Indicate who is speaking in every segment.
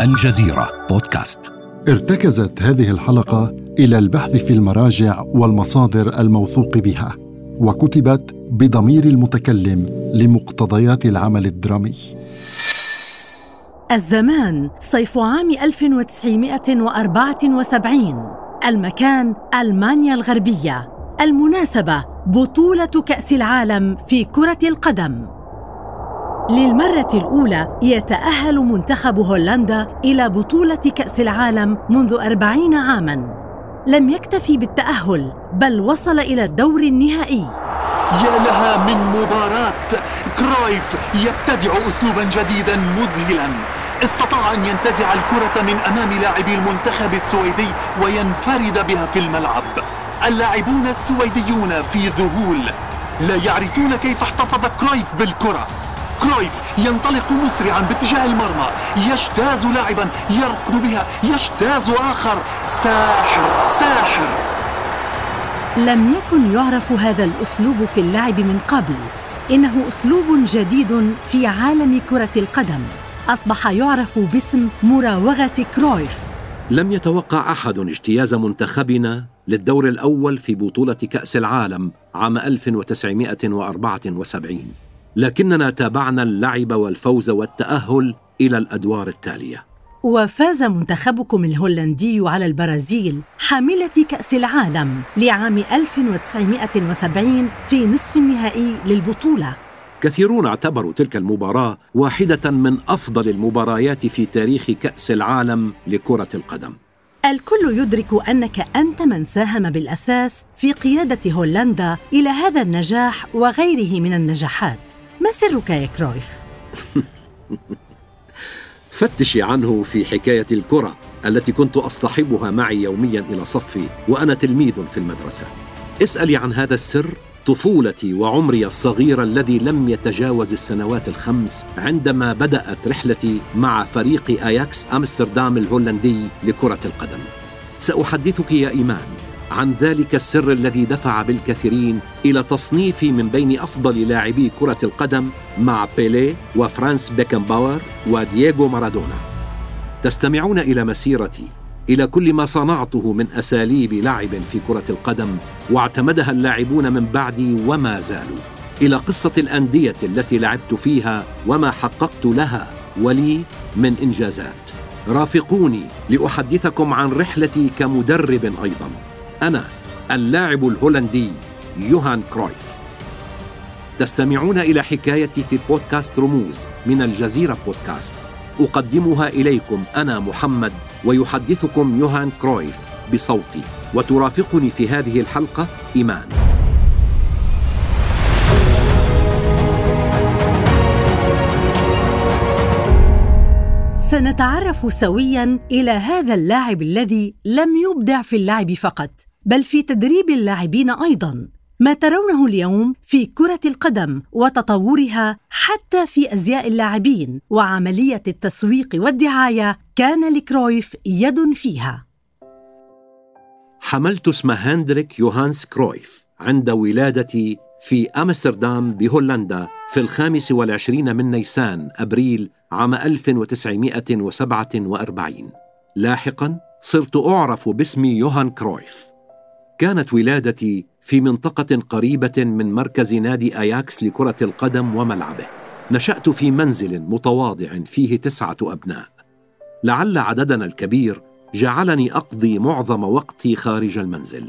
Speaker 1: الجزيرة بودكاست.
Speaker 2: ارتكزت هذه الحلقة إلى البحث في المراجع والمصادر الموثوق بها وكتبت بضمير المتكلم لمقتضيات العمل الدرامي.
Speaker 3: الزمان صيف عام 1974 المكان ألمانيا الغربية. المناسبة بطولة كأس العالم في كرة القدم. للمرة الأولى يتأهل منتخب هولندا إلى بطولة كأس العالم منذ أربعين عاماً. لم يكتفي بالتأهل بل وصل إلى الدور النهائي.
Speaker 4: يا لها من مباراة كرويف يبتدع أسلوبا جديدا مذهلا. استطاع أن ينتزع الكرة من أمام لاعبي المنتخب السويدي وينفرد بها في الملعب. اللاعبون السويديون في ذهول. لا يعرفون كيف احتفظ كرويف بالكرة. كرويف ينطلق مسرعا باتجاه المرمى. يجتاز لاعبا يركض بها. يجتاز آخر. ساحر. ساحر.
Speaker 3: لم يكن يعرف هذا الأسلوب في اللعب من قبل. إنه أسلوب جديد في عالم كرة القدم. أصبح يعرف باسم مراوغة كرويف.
Speaker 1: لم يتوقع أحد اجتياز منتخبنا للدور الأول في بطولة كأس العالم عام 1974 لكننا تابعنا اللعب والفوز والتأهل إلى الأدوار التالية.
Speaker 3: وفاز منتخبكم الهولندي على البرازيل حاملة كأس العالم لعام 1970 في نصف النهائي للبطولة.
Speaker 1: كثيرون اعتبروا تلك المباراة واحدة من أفضل المباريات في تاريخ كأس العالم لكرة القدم.
Speaker 3: الكل يدرك أنك أنت من ساهم بالأساس في قيادة هولندا إلى هذا النجاح وغيره من النجاحات. ما سرك يا كرويف؟
Speaker 1: فتشي عنه في حكاية الكرة التي كنت أصطحبها معي يوميا إلى صفي وأنا تلميذ في المدرسة. اسألي عن هذا السر طفولتي وعمري الصغير الذي لم يتجاوز السنوات الخمس عندما بدأت رحلتي مع فريق آياكس أمستردام الهولندي لكرة القدم. سأحدثك يا إيمان. عن ذلك السر الذي دفع بالكثيرين إلى تصنيفي من بين أفضل لاعبي كرة القدم مع بيليه وفرانس بيكنباور ودييغو مارادونا. تستمعون إلى مسيرتي. إلى كل ما صنعته من أساليب لعب في كرة القدم واعتمدها اللاعبون من بعدي وما زالوا. إلى قصة الأندية التي لعبت فيها وما حققت لها ولي من إنجازات. رافقوني لأحدثكم عن رحلتي كمدرب أيضا. أنا اللاعب الهولندي يوهان كرويف. تستمعون إلى حكايتي في بودكاست رموز من الجزيرة بودكاست. أقدمها إليكم أنا محمد ويحدثكم يوهان كرويف بصوتي. وترافقني في هذه الحلقة إيمان.
Speaker 3: سنتعرف سويا إلى هذا اللاعب الذي لم يبدع في اللعب فقط. بل في تدريب اللاعبين أيضا ما ترونه اليوم في كرة القدم وتطورها حتى في أزياء اللاعبين وعملية التسويق والدعاية كان لكرويف يد فيها.
Speaker 1: حملت اسم هندريك يوهانس كرويف عند ولادتي في أمستردام بهولندا في الخامس والعشرين من نيسان أبريل عام 1947 لاحقا صرت أعرف باسم يوهان كرويف. كانت ولادتي في منطقة قريبة من مركز نادي أياكس لكرة القدم وملعبه. نشأت في منزل متواضع فيه تسعة أبناء. لعل عددنا الكبير جعلني أقضي معظم وقتي خارج المنزل.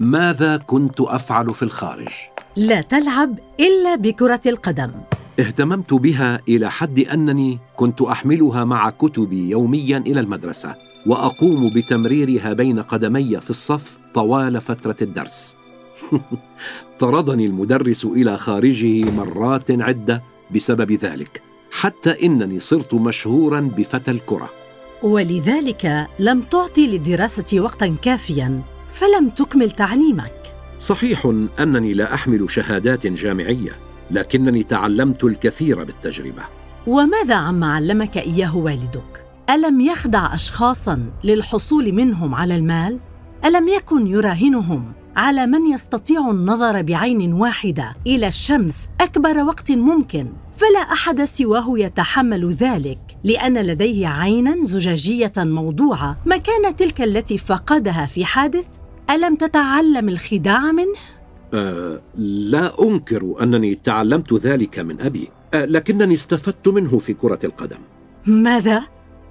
Speaker 1: ماذا كنت أفعل في الخارج؟
Speaker 3: لا تلعب إلا بكرة القدم.
Speaker 1: اهتممت بها إلى حد أنني كنت أحملها مع كتبي يوميا إلى المدرسة وأقوم بتمريرها بين قدمي في الصف طوال فترة الدرس. طردني المدرس إلى خارجه مرات عدة بسبب ذلك حتى إنني صرت مشهورا بفتى الكرة.
Speaker 3: ولذلك لم تعطي للدراسة وقتا كافيا فلم تكمل تعليمك.
Speaker 1: صحيح أنني لا أحمل شهادات جامعية لكنني تعلمت الكثير بالتجربة.
Speaker 3: وماذا عما علمك إياه والدك؟ ألم يخدع اشخاصا للحصول منهم على المال؟ ألم يكن يراهنهم على من يستطيع النظر بعين واحدة إلى الشمس أكبر وقت ممكن؟ فلا أحد سواه يتحمل ذلك لأن لديه عينا زجاجية موضوعة مكان تلك التي فقدها في حادث؟ ألم تتعلم الخداع منه؟
Speaker 1: أه لا أنكر أنني تعلمت ذلك من أبي أه لكنني استفدت منه في كرة القدم.
Speaker 3: ماذا؟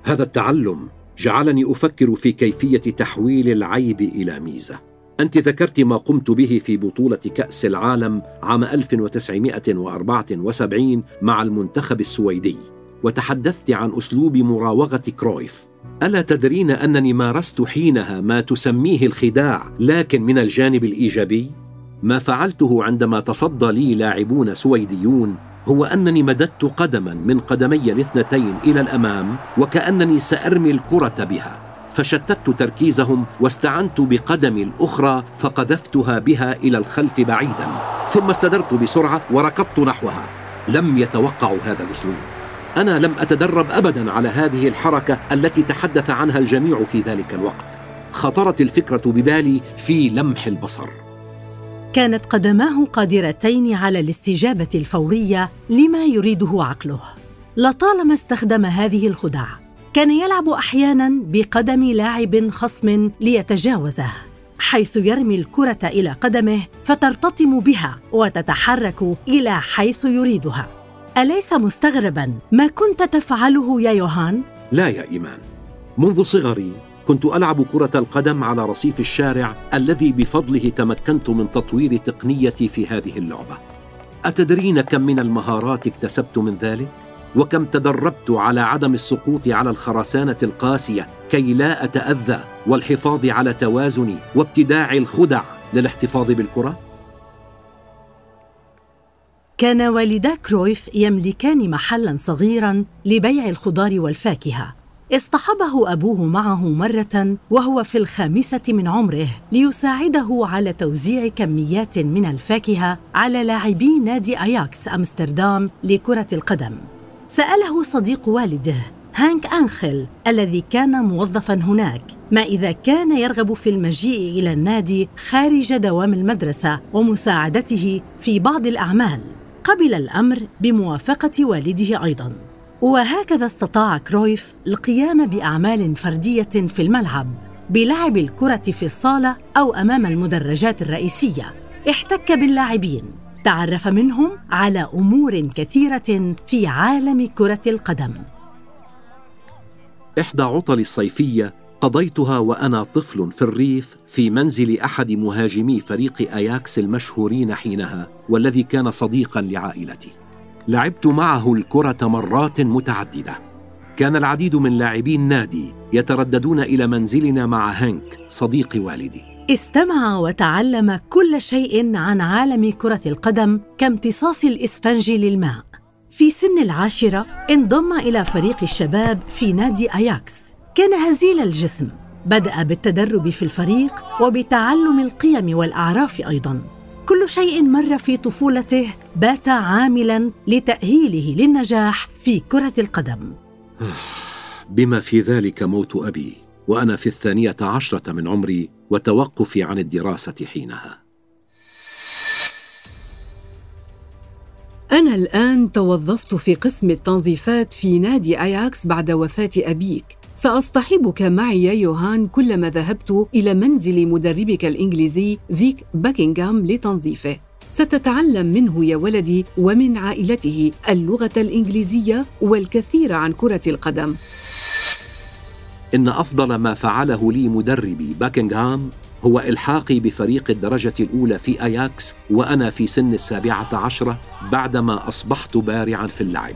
Speaker 1: هذا التعلم جعلني أفكر في كيفية تحويل العيب إلى ميزة. أنت ذكرت ما قمت به في بطولة كأس العالم عام 1974 مع المنتخب السويدي وتحدثت عن أسلوب مراوغة كرويف. ألا تدرين أنني مارست حينها ما تسميه الخداع لكن من الجانب الإيجابي ما فعلته عندما تصدى لي لاعبون سويديون هو أنني مددت قدما من قدمي الاثنتين إلى الأمام وكأنني سأرمي الكرة بها فشتت تركيزهم واستعنت بقدمي الأخرى فقذفتها بها إلى الخلف بعيدا ثم استدرت بسرعة وركضت نحوها. لم يتوقعوا هذا الأسلوب. أنا لم أتدرب ابدا على هذه الحركة التي تحدث عنها الجميع في ذلك الوقت. خطرت الفكرة ببالي في لمح البصر.
Speaker 3: كانت قدماه قادرتين على الاستجابة الفورية لما يريده عقله. لطالما استخدم هذه الخدع كان يلعب أحيانا بقدم لاعب خصم ليتجاوزه حيث يرمي الكرة إلى قدمه فترتطم بها وتتحرك إلى حيث يريدها. أليس مستغربا ما كنت تفعله يا يوهان؟
Speaker 1: لا يا إيمان. منذ صغري كنت ألعب كرة القدم على رصيف الشارع الذي بفضله تمكنت من تطوير تقنيتي في هذه اللعبة. أتدرين كم من المهارات اكتسبت من ذلك؟ وكم تدربت على عدم السقوط على الخرسانة القاسية كي لا أتأذى والحفاظ على توازني وابتداع الخدع للاحتفاظ بالكرة؟
Speaker 3: كان والدا كرويف يملكان محلا صغيرا لبيع الخضار والفاكهة. اصطحبه أبوه معه مرة وهو في الخامسة من عمره ليساعده على توزيع كميات من الفاكهة على لاعبي نادي أياكس أمستردام لكرة القدم. سأله صديق والده هانك أنخل الذي كان موظفا هناك ما إذا كان يرغب في المجيء إلى النادي خارج دوام المدرسة ومساعدته في بعض الأعمال. قبل الأمر بموافقة والده أيضاً. وهكذا استطاع كرويف القيام بأعمال فردية في الملعب بلعب الكرة في الصالة أو أمام المدرجات الرئيسية. احتك باللاعبين. تعرف منهم على أمور كثيرة في عالم كرة القدم.
Speaker 1: إحدى عطل الصيفية قضيتها وأنا طفل في الريف في منزل أحد مهاجمي فريق أياكس المشهورين حينها والذي كان صديقا لعائلتي. لعبت معه الكرة مرات متعددة. كان العديد من لاعبي النادي يترددون إلى منزلنا مع هانك صديق والدي.
Speaker 3: استمع وتعلم كل شيء عن عالم كرة القدم كامتصاص الإسفنج للماء. في سن العاشرة انضم إلى فريق الشباب في نادي أياكس. كان هزيل الجسم. بدأ بالتدرب في الفريق وبتعلم القيم والأعراف أيضا. كل شيء مر في طفولته بات عاملا لتأهيله للنجاح في كرة القدم.
Speaker 1: بما في ذلك موت أبي وأنا في الثانية عشرة من عمري وتوقفي عن الدراسة حينها.
Speaker 5: أنا الآن توظفت في قسم التنظيفات في نادي أياكس بعد وفاة أبيك. سأصطحبك معي يا يوهان كلما ذهبت إلى منزل مدربك الإنجليزي فيك باكنغهام لتنظيفه. ستتعلم منه يا ولدي ومن عائلته اللغة الإنجليزية والكثير عن كرة القدم.
Speaker 1: إن أفضل ما فعله لي مدربي باكنغهام هو إلحاقي بفريق الدرجة الأولى في أياكس وأنا في سن السابعة عشرة بعدما أصبحت بارعا في اللعب.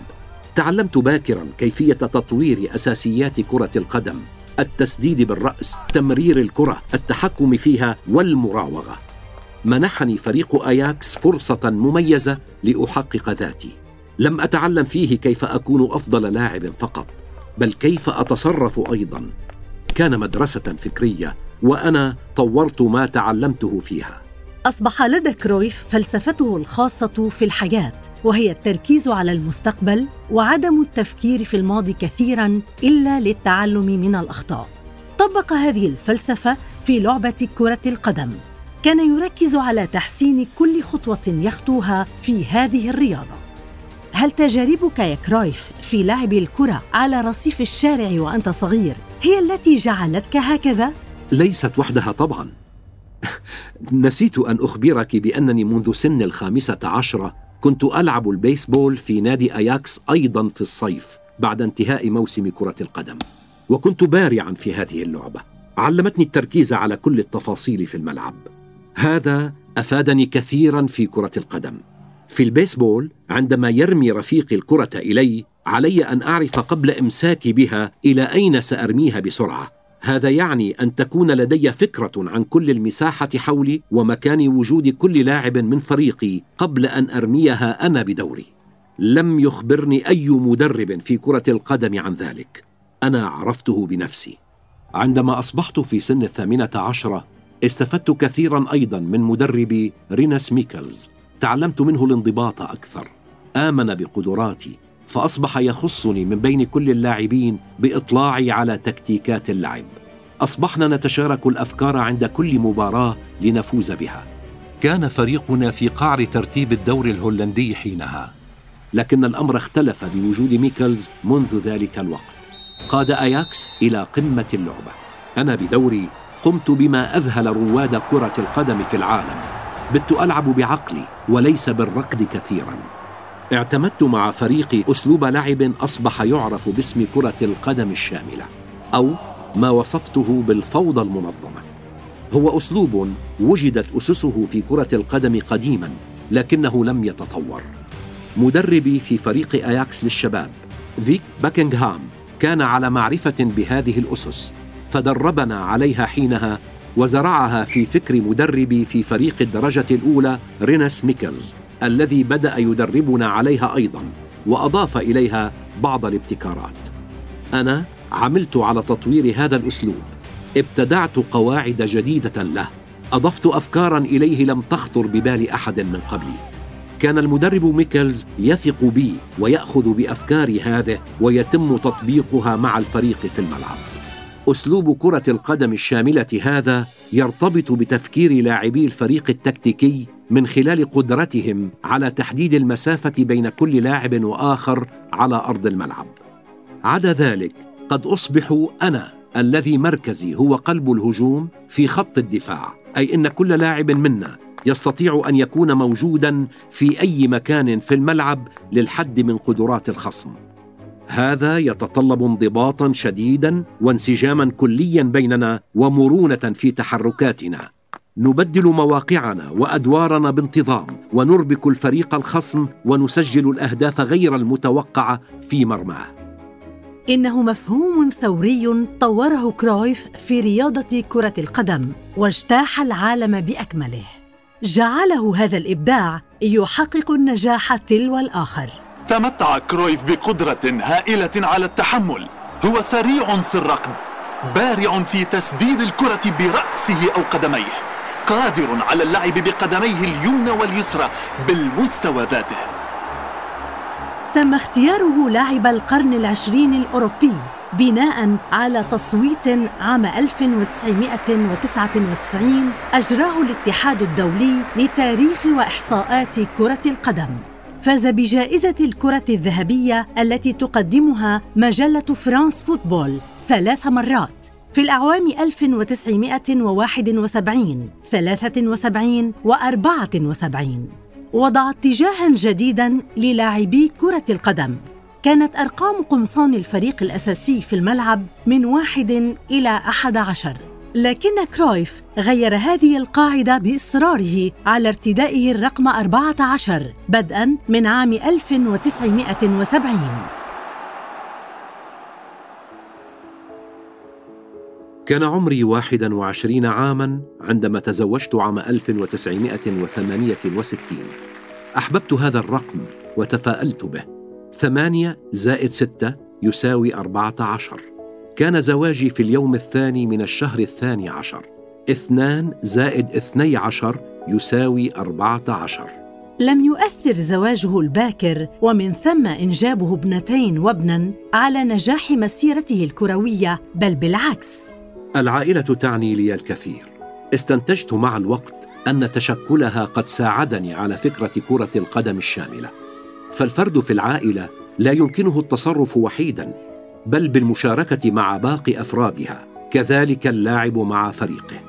Speaker 1: تعلمت باكرا كيفية تطوير أساسيات كرة القدم التسديد بالرأس تمرير الكرة التحكم فيها والمراوغة. منحني فريق آياكس فرصة مميزة لأحقق ذاتي. لم أتعلم فيه كيف أكون أفضل لاعب فقط بل كيف أتصرف أيضا. كان مدرسة فكرية وأنا طورت ما تعلمته فيها.
Speaker 3: أصبح لدى كرويف فلسفته الخاصة في الحياة وهي التركيز على المستقبل وعدم التفكير في الماضي كثيرا إلا للتعلم من الأخطاء. طبق هذه الفلسفة في لعبة كرة القدم. كان يركز على تحسين كل خطوة يخطوها في هذه الرياضة. هل تجاربك يا كرويف في لعب الكرة على رصيف الشارع وأنت صغير هي التي جعلتك هكذا؟
Speaker 1: ليست وحدها طبعا. نسيت أن أخبرك بأنني منذ سن الخامسة عشرة كنت ألعب البيسبول في نادي أياكس أيضا في الصيف بعد انتهاء موسم كرة القدم وكنت بارعا في هذه اللعبة. علمتني التركيز على كل التفاصيل في الملعب. هذا أفادني كثيرا في كرة القدم. في البيسبول عندما يرمي رفيقي الكرة إلي علي أن أعرف قبل إمساكي بها إلى أين سأرميها بسرعة. هذا يعني أن تكون لدي فكرة عن كل المساحة حولي ومكان وجود كل لاعب من فريقي قبل أن أرميها أنا بدوري. لم يخبرني أي مدرب في كرة القدم عن ذلك. أنا عرفته بنفسي. عندما أصبحت في سن الثامنة عشرة استفدت كثيرا أيضا من مدربي ريناس ميكلز. تعلمت منه الانضباط أكثر. آمن بقدراتي. فأصبح يخصني من بين كل اللاعبين بإطلاعي على تكتيكات اللعب. أصبحنا نتشارك الأفكار عند كل مباراة لنفوز بها. كان فريقنا في قعر ترتيب الدوري الهولندي حينها. لكن الأمر اختلف بوجود ميكلز منذ ذلك الوقت. قاد أياكس إلى قمة اللعبة. أنا بدوري قمت بما أذهل رواد كرة القدم في العالم. بت ألعب بعقلي وليس بالركض كثيرا. اعتمدت مع فريقي أسلوب لعب أصبح يعرف باسم كرة القدم الشاملة أو ما وصفته بالفوضى المنظمة. هو أسلوب وجدت أسسه في كرة القدم قديما لكنه لم يتطور. مدربي في فريق أياكس للشباب فيك باكنغهام كان على معرفة بهذه الأسس فدربنا عليها حينها وزرعها في فكر مدربي في فريق الدرجة الأولى رينس ميكلز. الذي بدأ يدربنا عليها أيضا وأضاف إليها بعض الابتكارات. أنا عملت على تطوير هذا الأسلوب. ابتدعت قواعد جديدة له. أضفت افكارا إليه لم تخطر ببال أحد من قبلي. كان المدرب ميكلز يثق بي ويأخذ بأفكاري هذه ويتم تطبيقها مع الفريق في الملعب. أسلوب كرة القدم الشاملة هذا يرتبط بتفكير لاعبي الفريق التكتيكي من خلال قدرتهم على تحديد المسافة بين كل لاعب وآخر على أرض الملعب. عدا ذلك قد أصبح أنا الذي مركزي هو قلب الهجوم في خط الدفاع أي إن كل لاعب منا يستطيع أن يكون موجودا في أي مكان في الملعب للحد من قدرات الخصم. هذا يتطلب انضباطا شديدا وانسجاما كليا بيننا ومرونة في تحركاتنا. نبدل مواقعنا وأدوارنا بانتظام ونربك الفريق الخصم ونسجل الأهداف غير المتوقعة في مرماه.
Speaker 3: إنه مفهوم ثوري طوره كرويف في رياضة كرة القدم واجتاح العالم بأكمله. جعله هذا الإبداع يحقق النجاح تلو الآخر.
Speaker 4: تمتع كرويف بقدرة هائلة على التحمل. هو سريع في الركض بارع في تسديد الكرة برأسه أو قدميه قادر على اللعب بقدميه اليمنى واليسرى بالمستوى ذاته.
Speaker 3: تم اختياره لاعب القرن العشرين الأوروبي بناء على تصويت عام 1999 أجراه الاتحاد الدولي لتاريخ وإحصاءات كرة القدم. فاز بجائزة الكرة الذهبية التي تقدمها مجلة فرانس فوتبول ثلاث مرات. في الأعوام 1971 73 و 74 وضع اتجاها جديدا للاعبي كرة القدم. كانت أرقام قمصان الفريق الأساسي في الملعب من واحد إلى أحد عشر. لكن كرويف غير هذه القاعدة بإصراره على ارتدائه الرقم 14 بدءا من عام 1970
Speaker 1: كان عمري واحدا وعشرين عاما عندما تزوجت عام 1968 أحببت هذا الرقم وتفاءلت به. ثمانية زائد ستة يساوي أربعة عشر. كان زواجي في اليوم الثاني من الشهر الثاني عشر. اثنان زائد اثني عشر يساوي أربعة عشر.
Speaker 3: لم يؤثر زواجه الباكر ومن ثم إنجابه ابنتين وابنا على نجاح مسيرته الكروية بل بالعكس.
Speaker 1: العائلة تعني لي الكثير. استنتجت مع الوقت أن تشكلها قد ساعدني على فكرة كرة القدم الشاملة. فالفرد في العائلة لا يمكنه التصرف وحيدا. بل بالمشاركة مع باقي أفرادها كذلك اللاعب مع فريقه.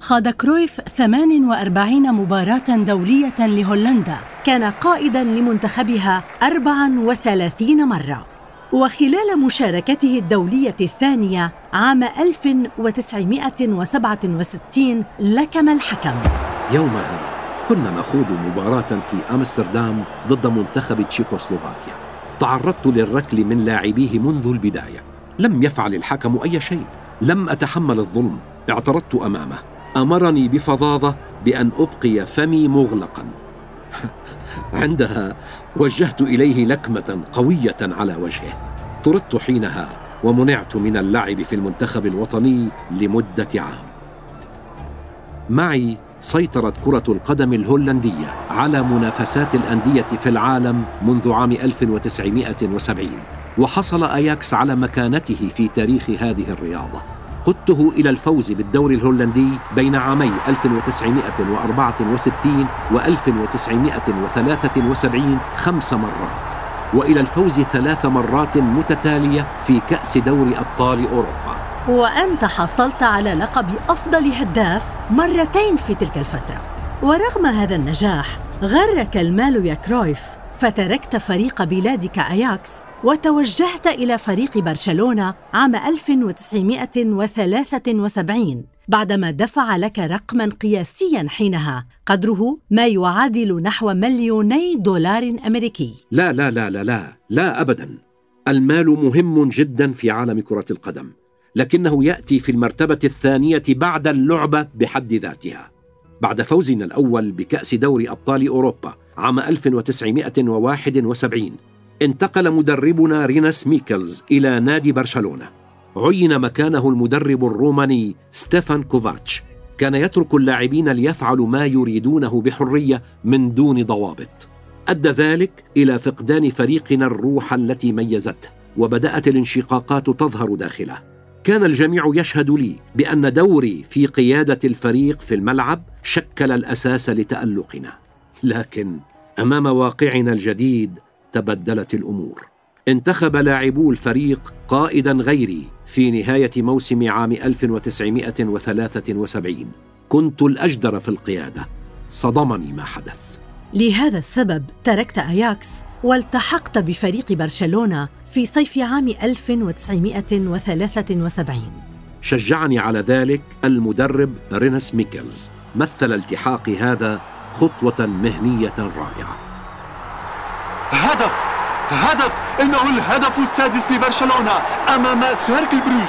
Speaker 3: خاض كرويف 48 مباراة دولية لهولندا كان قائداً لمنتخبها 34 مرة. وخلال مشاركته الدولية الثانية عام 1967 لكم الحكم.
Speaker 1: يومها كنا نخوض مباراة في أمستردام ضد منتخب تشيكوسلوفاكيا. تعرضت للركل من لاعبيه منذ البداية. لم يفعل الحكم أي شيء. لم أتحمل الظلم. اعترضت أمامه. أمرني بفظاظة بأن أبقي فمي مغلقا. عندها وجهت إليه لكمة قوية على وجهه. طردت حينها ومنعت من اللعب في المنتخب الوطني لمدة عام. معي سيطرت كرة القدم الهولندية على منافسات الأندية في العالم منذ عام 1970 وحصل أياكس على مكانته في تاريخ هذه الرياضة. قدته إلى الفوز بالدوري الهولندي بين عامي 1964 و 1973 خمس مرات. وإلى الفوز ثلاث مرات متتالية في كأس دوري أبطال أوروبا.
Speaker 3: وأنت حصلت على لقب أفضل هداف مرتين في تلك الفترة. ورغم هذا النجاح غرك المال يا كرويف فتركت فريق بلادك أياكس وتوجهت إلى فريق برشلونة عام 1973 بعدما دفع لك رقما قياسيا حينها قدره ما يعادل نحو مليوني دولار أمريكي.
Speaker 1: لا لا لا لا لا لا أبدا. المال مهم جدا في عالم كرة القدم. لكنه يأتي في المرتبة الثانية بعد اللعبة بحد ذاتها. بعد فوزنا الأول بكأس دوري أبطال أوروبا عام 1971 انتقل مدربنا ريناس ميكلز إلى نادي برشلونة. عين مكانه المدرب الروماني ستيفان كوفاتش. كان يترك اللاعبين ليفعلوا ما يريدونه بحرية من دون ضوابط. أدى ذلك إلى فقدان فريقنا الروح التي ميزته وبدأت الانشقاقات تظهر داخله. كان الجميع يشهد لي بأن دوري في قيادة الفريق في الملعب شكل الأساس لتألقنا. لكن أمام واقعنا الجديد تبدلت الأمور. انتخب لاعبو الفريق قائدا غيري في نهاية موسم عام 1973 كنت الأجدر في القيادة. صدمني ما حدث.
Speaker 3: لهذا السبب تركت أياكس والتحقت بفريق برشلونة في صيف عام 1973
Speaker 1: شجعني على ذلك المدرب رينس ميكلز. مثل التحاقي هذا خطوة مهنية رائعة.
Speaker 4: هدف! هدف! إنه الهدف السادس لبرشلونة أمام سيركل بروج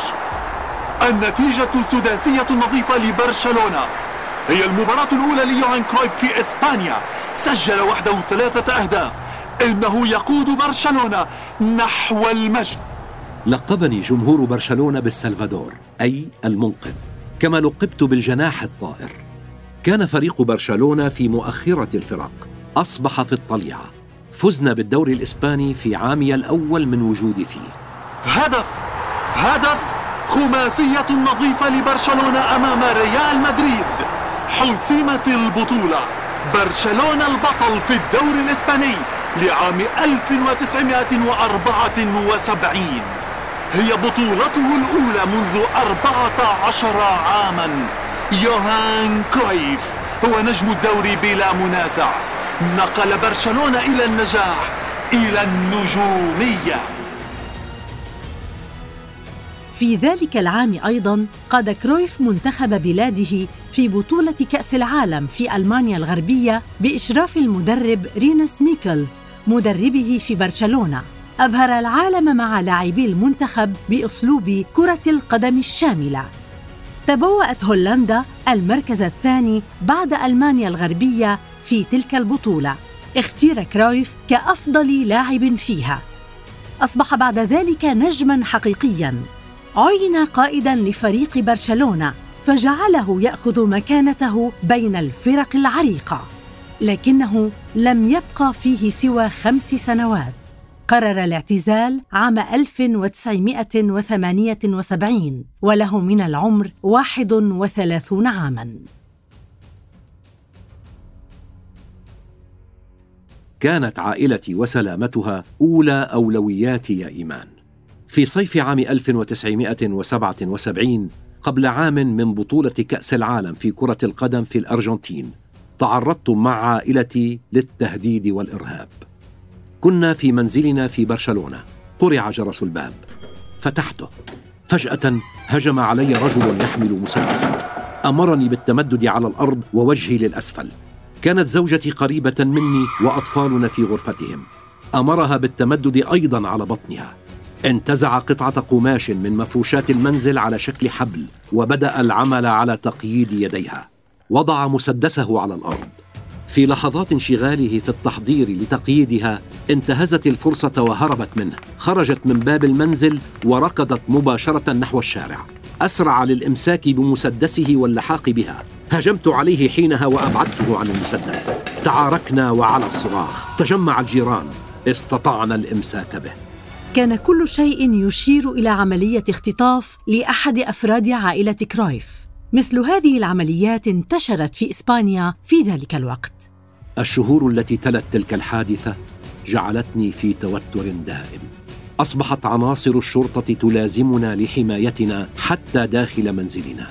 Speaker 4: النتيجة سداسية نظيفة لبرشلونة. هي المباراة الأولى ليوهان كرويف في إسبانيا. سجل وحده ثلاثة أهداف. إنه يقود برشلونة نحو المجد.
Speaker 1: لقبني جمهور برشلونة بالسلفادور أي المنقذ كما لقبت بالجناح الطائر. كان فريق برشلونة في مؤخرة الفرق أصبح في الطليعة. فزنا بالدوري الإسباني في عامي الأول من وجودي فيه.
Speaker 4: هدف هدف خماسية نظيفة لبرشلونة أمام ريال مدريد. حسمت البطولة. برشلونة البطل في الدوري الإسباني لعام 1974 هي بطولته الأولى منذ 14 عاما. يوهان كرويف هو نجم الدوري بلا منازع. نقل برشلونة إلى النجاح إلى النجومية.
Speaker 3: في ذلك العام أيضاً قاد كرويف منتخب بلاده في بطولة كأس العالم في ألمانيا الغربية بإشراف المدرب رينس ميكلز. مدربه في برشلونة. أبهر العالم مع لاعبي المنتخب بأسلوب كرة القدم الشاملة. تبوأت هولندا المركز الثاني بعد ألمانيا الغربية في تلك البطولة. اختير كرايف كأفضل لاعب فيها. أصبح بعد ذلك نجماً حقيقياً. عين قائداً لفريق برشلونة فجعله يأخذ مكانته بين الفرق العريقة. لكنه لم يبقى فيه سوى خمس سنوات. قرر الاعتزال عام 1978 وله من العمر 31 عاماً.
Speaker 1: كانت عائلتي وسلامتها أولى أولوياتي يا إيمان. في صيف عام 1977 قبل عام من بطولة كأس العالم في كرة القدم في الأرجنتين تعرضت مع عائلتي للتهديد والإرهاب. كنا في منزلنا في برشلونة. قرع جرس الباب. فتحته. فجأة هجم علي رجل يحمل مسدسا. أمرني بالتمدد على الأرض ووجهي للأسفل. كانت زوجتي قريبة مني وأطفالنا في غرفتهم. أمرها بالتمدد أيضا على بطنها. انتزع قطعة قماش من مفروشات المنزل على شكل حبل وبدأ العمل على تقييد يديها. وضع مسدسه على الأرض. في لحظات انشغاله في التحضير لتقييدها انتهزت الفرصة وهربت منه. خرجت من باب المنزل وركضت مباشرة نحو الشارع. أسرع للإمساك بمسدسه واللحاق بها. هجمت عليه حينها وأبعدته عن المسدس. تعاركنا وعلى الصراخ. تجمع الجيران. استطعنا الإمساك به.
Speaker 3: كان كل شيء يشير إلى عملية اختطاف لأحد أفراد عائلة كرويف مثل هذه العمليات انتشرت في إسبانيا في ذلك الوقت.
Speaker 1: الشهور التي تلت تلك الحادثة جعلتني في توتر دائم. أصبحت عناصر الشرطة تلازمنا لحمايتنا حتى داخل منزلنا.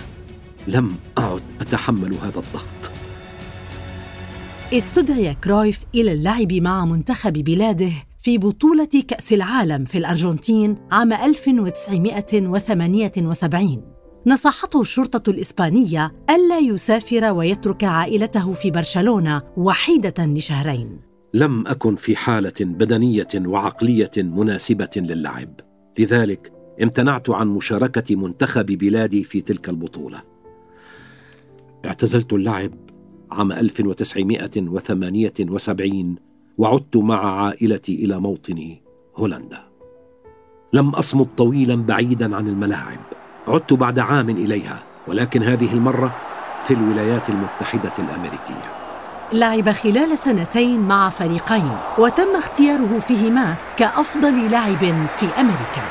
Speaker 1: لم أعد أتحمل هذا الضغط.
Speaker 3: استدعي كرويف إلى اللعب مع منتخب بلاده في بطولة كأس العالم في الأرجنتين عام 1978 نصحته الشرطة الإسبانية ألا يسافر ويترك عائلته في برشلونة وحيدة لشهرين.
Speaker 1: لم أكن في حالة بدنية وعقلية مناسبة للعب. لذلك امتنعت عن مشاركة منتخب بلادي في تلك البطولة. اعتزلت اللعب عام 1978 وعدت مع عائلتي إلى موطني هولندا. لم أصمت طويلا بعيدا عن الملاعب. عدت بعد عام إليها ولكن هذه المرة في الولايات المتحدة الأمريكية.
Speaker 3: لعب خلال سنتين مع فريقين وتم اختياره فيهما كأفضل لاعب في أمريكا.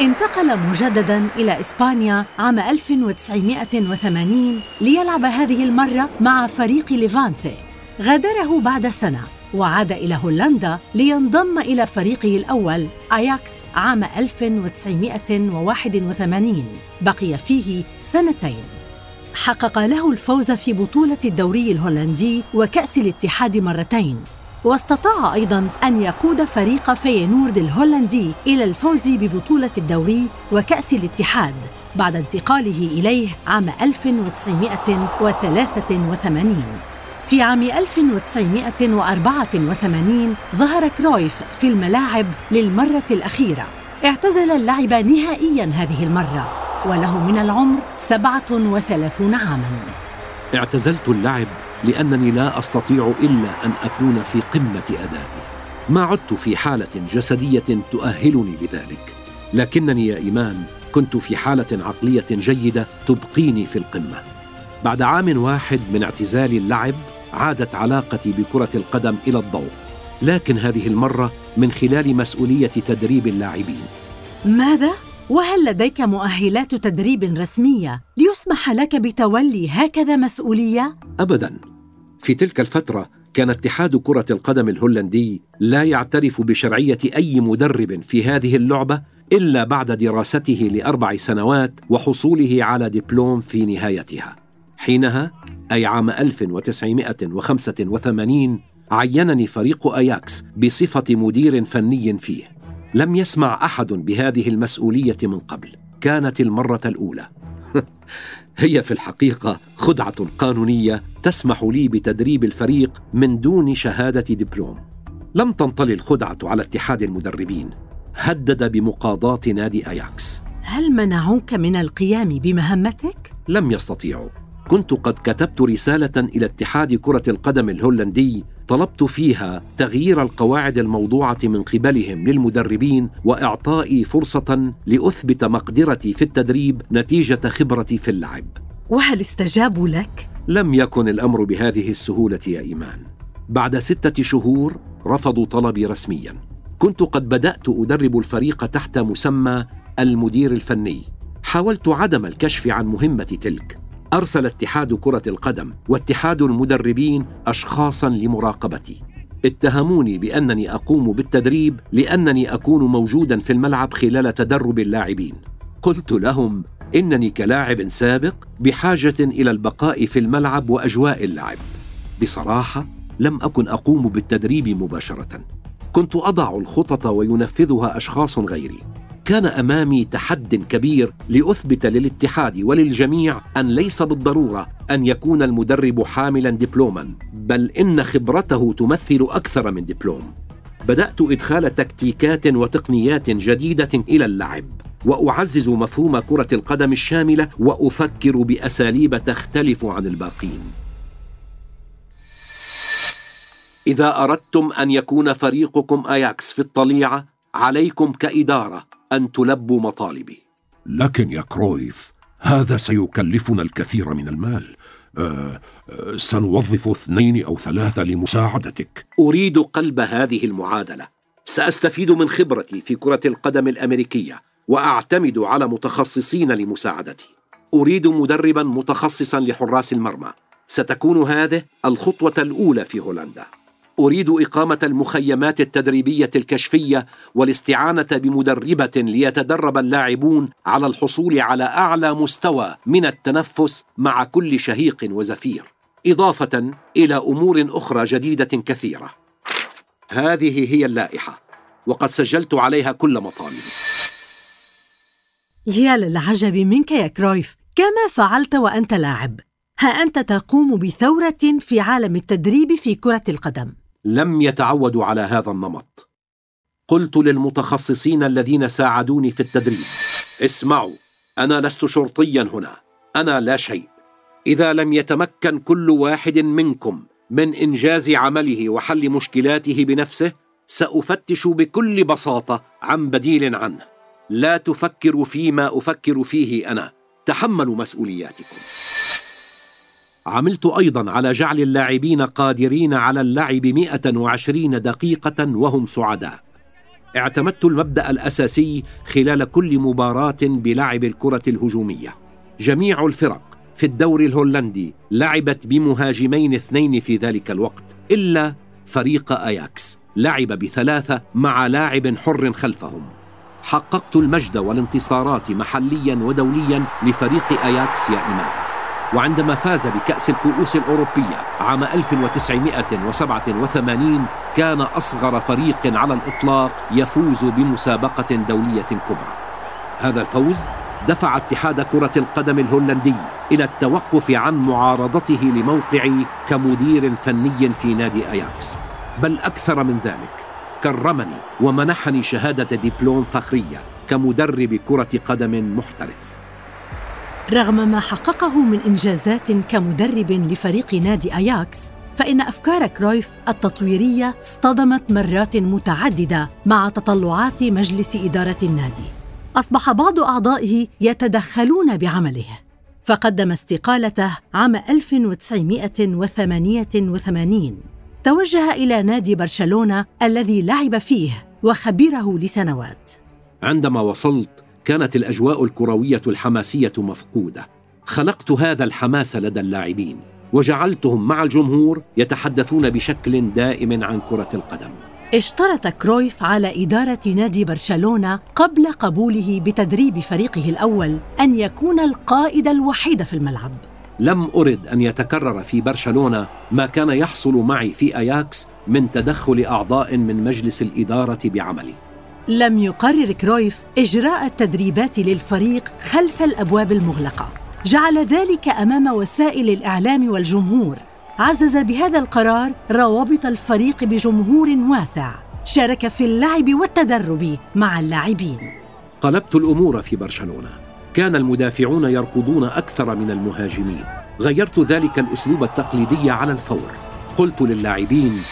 Speaker 3: انتقل مجددا إلى إسبانيا عام 1980 ليلعب هذه المرة مع فريق ليفانتي. غادره بعد سنة. وعاد إلى هولندا لينضم إلى فريقه الأول أياكس عام 1981 بقي فيه سنتين. حقق له الفوز في بطولة الدوري الهولندي وكأس الاتحاد مرتين. واستطاع أيضاً أن يقود فريق فينورد الهولندي إلى الفوز ببطولة الدوري وكأس الاتحاد بعد انتقاله إليه عام 1983 في عام 1984 ظهر كرويف في الملاعب للمرة الأخيرة. اعتزل اللعب نهائياً هذه المرة وله من العمر سبعة وثلاثون عاما.
Speaker 1: اعتزلت اللعب لأنني لا أستطيع إلا أن أكون في قمة أدائي. ما عدت في حالة جسدية تؤهلني لذلك لكنني يا إيمان كنت في حالة عقلية جيدة تبقيني في القمة. بعد عام واحد من اعتزال اللعب عادت علاقتي بكرة القدم إلى الضوء لكن هذه المرة من خلال مسؤولية تدريب اللاعبين.
Speaker 3: ماذا؟ وهل لديك مؤهلات تدريب رسمية ليسمح لك بتولي هكذا مسؤولية؟
Speaker 1: ابدا. في تلك الفترة كان اتحاد كرة القدم الهولندي لا يعترف بشرعية أي مدرب في هذه اللعبة إلا بعد دراسته لأربع سنوات وحصوله على دبلوم في نهايتها. حينها أي عام 1985 عينني فريق أياكس بصفة مدير فني فيه. لم يسمع أحد بهذه المسؤولية من قبل. كانت المرة الأولى. هي في الحقيقة خدعة قانونية تسمح لي بتدريب الفريق من دون شهادة دبلوم. لم تنطلي الخدعة على اتحاد المدربين. هدد بمقاضاة نادي أياكس.
Speaker 3: هل منعوك من القيام بمهمتك؟
Speaker 1: لم يستطيعوا. كنت قد كتبت رسالة إلى اتحاد كرة القدم الهولندي طلبت فيها تغيير القواعد الموضوعة من قبلهم للمدربين وإعطائي فرصة لأثبت مقدرتي في التدريب نتيجة خبرتي في اللعب.
Speaker 3: وهل استجابوا لك؟
Speaker 1: لم يكن الأمر بهذه السهولة يا إيمان. بعد ستة شهور رفضوا طلبي رسميا. كنت قد بدأت أدرب الفريق تحت مسمى المدير الفني. حاولت عدم الكشف عن مهمة تلك. أرسل اتحاد كرة القدم واتحاد المدربين اشخاصا لمراقبتي. اتهموني بأنني أقوم بالتدريب لأنني أكون موجودا في الملعب خلال تدرب اللاعبين. قلت لهم إنني كلاعب سابق بحاجة إلى البقاء في الملعب وأجواء اللعب. بصراحة لم أكن أقوم بالتدريب مباشرة. كنت أضع الخطط وينفذها أشخاص غيري. كان أمامي تحد كبير لأثبت للاتحاد وللجميع أن ليس بالضرورة أن يكون المدرب حاملا دبلوما بل إن خبرته تمثل أكثر من دبلوم. بدأت إدخال تكتيكات وتقنيات جديدة إلى اللعب وأعزز مفهوم كرة القدم الشاملة وأفكر بأساليب تختلف عن الباقين. إذا أردتم أن يكون فريقكم أياكس في الطليعة عليكم كإدارة أن تلبوا مطالبي.
Speaker 6: لكن يا كرويف هذا سيكلفنا الكثير من المال. أه أه سنوظف اثنين أو ثلاثة لمساعدتك.
Speaker 1: أريد قلب هذه المعادلة. سأستفيد من خبرتي في كرة القدم الأمريكية وأعتمد على متخصصين لمساعدتي. أريد مدربا متخصصا لحراس المرمى. ستكون هذه الخطوة الأولى في هولندا. أريد إقامة المخيمات التدريبية الكشفية والاستعانة بمدربة ليتدرب اللاعبون على الحصول على أعلى مستوى من التنفس مع كل شهيق وزفير إضافة إلى أمور أخرى جديدة كثيرة. هذه هي اللائحة وقد سجلت عليها كل مطالبي
Speaker 3: يا للعجب منك يا كرويف كما فعلت وأنت لاعب. ها أنت تقوم بثورة في عالم التدريب في كرة القدم.
Speaker 1: لم يتعودوا على هذا النمط. قلت للمتخصصين الذين ساعدوني في التدريب اسمعوا أنا لست شرطيا هنا أنا لا شيء. إذا لم يتمكن كل واحد منكم من إنجاز عمله وحل مشكلاته بنفسه سأفتش بكل بساطة عن بديل عنه. لا تفكروا فيما أفكر فيه أنا تحملوا مسؤولياتكم. عملت أيضا على جعل اللاعبين قادرين على اللعب 120 دقيقة وهم سعداء. اعتمدت المبدأ الأساسي خلال كل مباراة بلعب الكرة الهجومية. جميع الفرق في الدوري الهولندي لعبت بمهاجمين اثنين في ذلك الوقت إلا فريق أياكس. لعب بثلاثة مع لاعب حر خلفهم. حققت المجد والانتصارات محليا ودوليا لفريق أياكس يا إيمان. وعندما فاز بكأس الكؤوس الأوروبية عام 1987 كان أصغر فريق على الإطلاق يفوز بمسابقة دولية كبرى. هذا الفوز دفع اتحاد كرة القدم الهولندي إلى التوقف عن معارضته لموقعي كمدير فني في نادي أياكس. بل أكثر من ذلك كرمني ومنحني شهادة دبلوم فخرية كمدرب كرة قدم محترف.
Speaker 3: رغم ما حققه من إنجازات كمدرب لفريق نادي أياكس فإن أفكار كرويف التطويرية اصطدمت مرات متعددة مع تطلعات مجلس إدارة النادي. أصبح بعض أعضائه يتدخلون بعمله. فقدم استقالته عام 1988 توجه إلى نادي برشلونة الذي لعب فيه وخبره لسنوات.
Speaker 1: عندما وصلت كانت الأجواء الكروية الحماسية مفقودة. خلقت هذا الحماس لدى اللاعبين وجعلتهم مع الجمهور يتحدثون بشكل دائم عن كرة القدم.
Speaker 3: اشترط كرويف على إدارة نادي برشلونة قبل قبوله بتدريب فريقه الأول أن يكون القائد الوحيد في الملعب.
Speaker 1: لم أرد أن يتكرر في برشلونة ما كان يحصل معي في أياكس من تدخل أعضاء من مجلس الإدارة بعملي.
Speaker 3: لم يقرر كرويف إجراء التدريبات للفريق خلف الأبواب المغلقة. جعل ذلك أمام وسائل الإعلام والجمهور. عزز بهذا القرار روابط الفريق بجمهور واسع. شارك في اللعب والتدرب مع اللاعبين.
Speaker 1: قلبت الأمور في برشلونة. كان المدافعون يركضون أكثر من المهاجمين. غيرت ذلك الأسلوب التقليدي على الفور. قلت للاعبين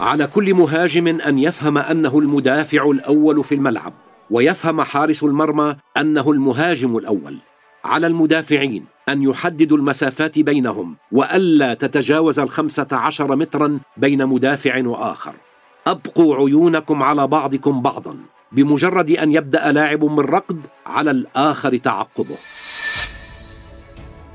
Speaker 1: على كل مهاجم أن يفهم أنه المدافع الأول في الملعب ويفهم حارس المرمى أنه المهاجم الأول. على المدافعين أن يحددوا المسافات بينهم وألا تتجاوز الخمسة عشر مترا بين مدافع وآخر. أبقوا عيونكم على بعضكم بعضا بمجرد أن يبدأ لاعب من ركض على الآخر تعقبه.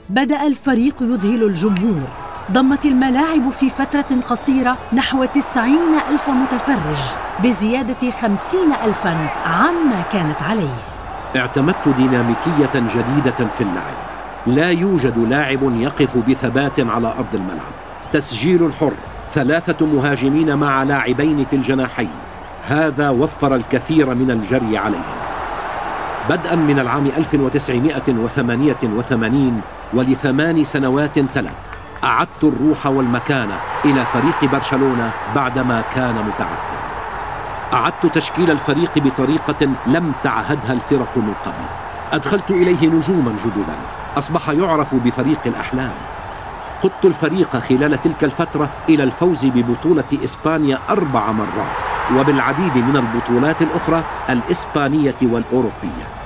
Speaker 3: بدأ الفريق يذهل الجمهور. ضمت الملاعب في فترة قصيرة نحو تسعين ألف متفرج بزيادة خمسين ألفا عما كانت عليه.
Speaker 1: اعتمدت ديناميكية جديدة في اللعب. لا يوجد لاعب يقف بثبات على أرض الملعب. تسجيل الحر. ثلاثة مهاجمين مع لاعبين في الجناحين. هذا وفر الكثير من الجري عليهم. بدءا من العام 1988 ولثمان سنوات ثلاث أعدت الروح والمكانة إلى فريق برشلونة بعدما كان متعثرا. أعدت تشكيل الفريق بطريقة لم تعهدها الفرق من قبل. أدخلت إليه نجوما جددا. أصبح يعرف بفريق الأحلام. قدت الفريق خلال تلك الفترة إلى الفوز ببطولة إسبانيا أربع مرات وبالعديد من البطولات الأخرى الإسبانية والأوروبية.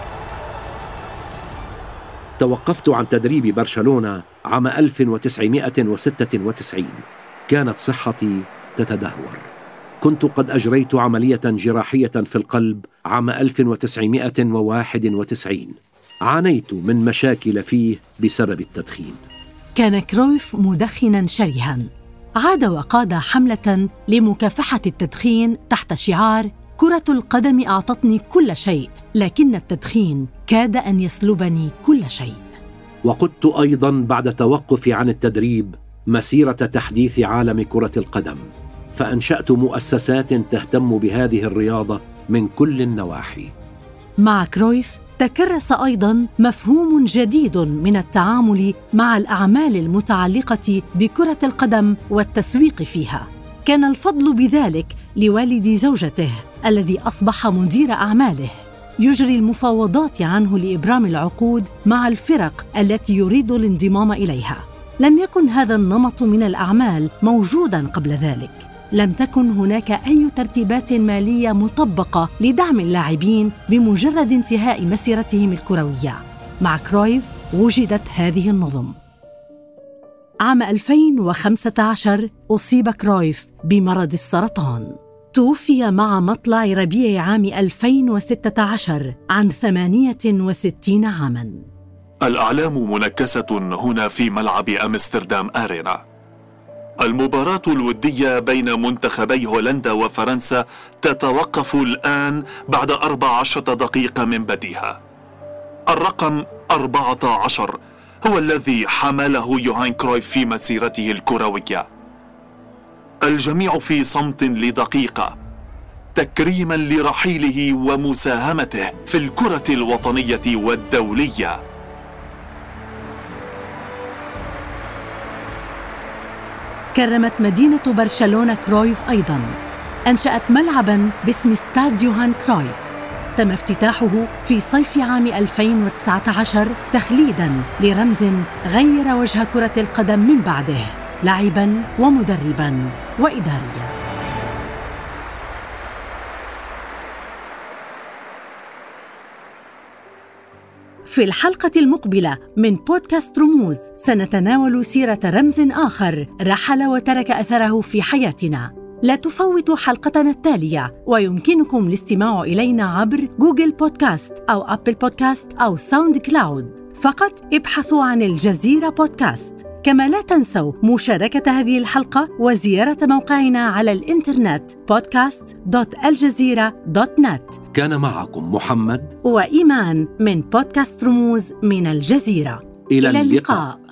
Speaker 1: توقفت عن تدريب برشلونة عام 1996 كانت صحتي تتدهور. كنت قد أجريت عملية جراحية في القلب عام 1991 عانيت من مشاكل فيه بسبب التدخين.
Speaker 3: كان كرويف مدخنا شرها عاد وقاد حملة لمكافحة التدخين تحت شعار كرة القدم أعطتني كل شيء لكن التدخين كاد أن يسلبني كل شيء.
Speaker 1: وقدت أيضا بعد توقفي عن التدريب مسيرة تحديث عالم كرة القدم فأنشأت مؤسسات تهتم بهذه الرياضة من كل النواحي.
Speaker 3: مع كرويف تكرس أيضا مفهوم جديد من التعامل مع الأعمال المتعلقة بكرة القدم والتسويق فيها. كان الفضل بذلك لوالد زوجته الذي أصبح مدير أعماله. يجري المفاوضات عنه لإبرام العقود مع الفرق التي يريد الانضمام إليها. لم يكن هذا النمط من الأعمال موجودا قبل ذلك. لم تكن هناك أي ترتيبات مالية مطبقة لدعم اللاعبين بمجرد انتهاء مسيرتهم الكروية. مع كرويف وجدت هذه النظم. عام 2015 أصيب كرويف بمرض السرطان. توفي مع مطلع ربيع عام 2016 عن 68 عاماً.
Speaker 4: الأعلام منكسة هنا في ملعب أمستردام أرينا. المباراة الودية بين منتخبي هولندا وفرنسا تتوقف الآن بعد 14 دقيقة من بديها الرقم 14 هو الذي حمله يوهان كرويف في مسيرته الكروية. الجميع في صمت لدقيقة تكريما لرحيله ومساهمته في الكرة الوطنية والدولية.
Speaker 3: كرمت مدينة برشلونة كرويف أيضاً. أنشأت ملعباً باسم ستاد يوهان كرويف. تم افتتاحه في صيف عام 2019 تخليداً لرمز غير وجه كرة القدم من بعده. لاعباً ومدرباً وإدارياً في الحلقة المقبلة من بودكاست رموز سنتناول سيرة رمز آخر رحل وترك أثره في حياتنا. لا تفوتوا حلقتنا التالية ويمكنكم الاستماع إلينا عبر جوجل بودكاست أو أبل بودكاست أو ساوند كلاود. فقط ابحثوا عن الجزيرة بودكاست. كما لا تنسوا مشاركة هذه الحلقة وزيارة موقعنا على الإنترنت podcast.aljazeera.net
Speaker 1: كان معكم محمد
Speaker 3: وإيمان من بودكاست رموز من الجزيرة.
Speaker 1: إلى, إلى اللقاء, اللقاء.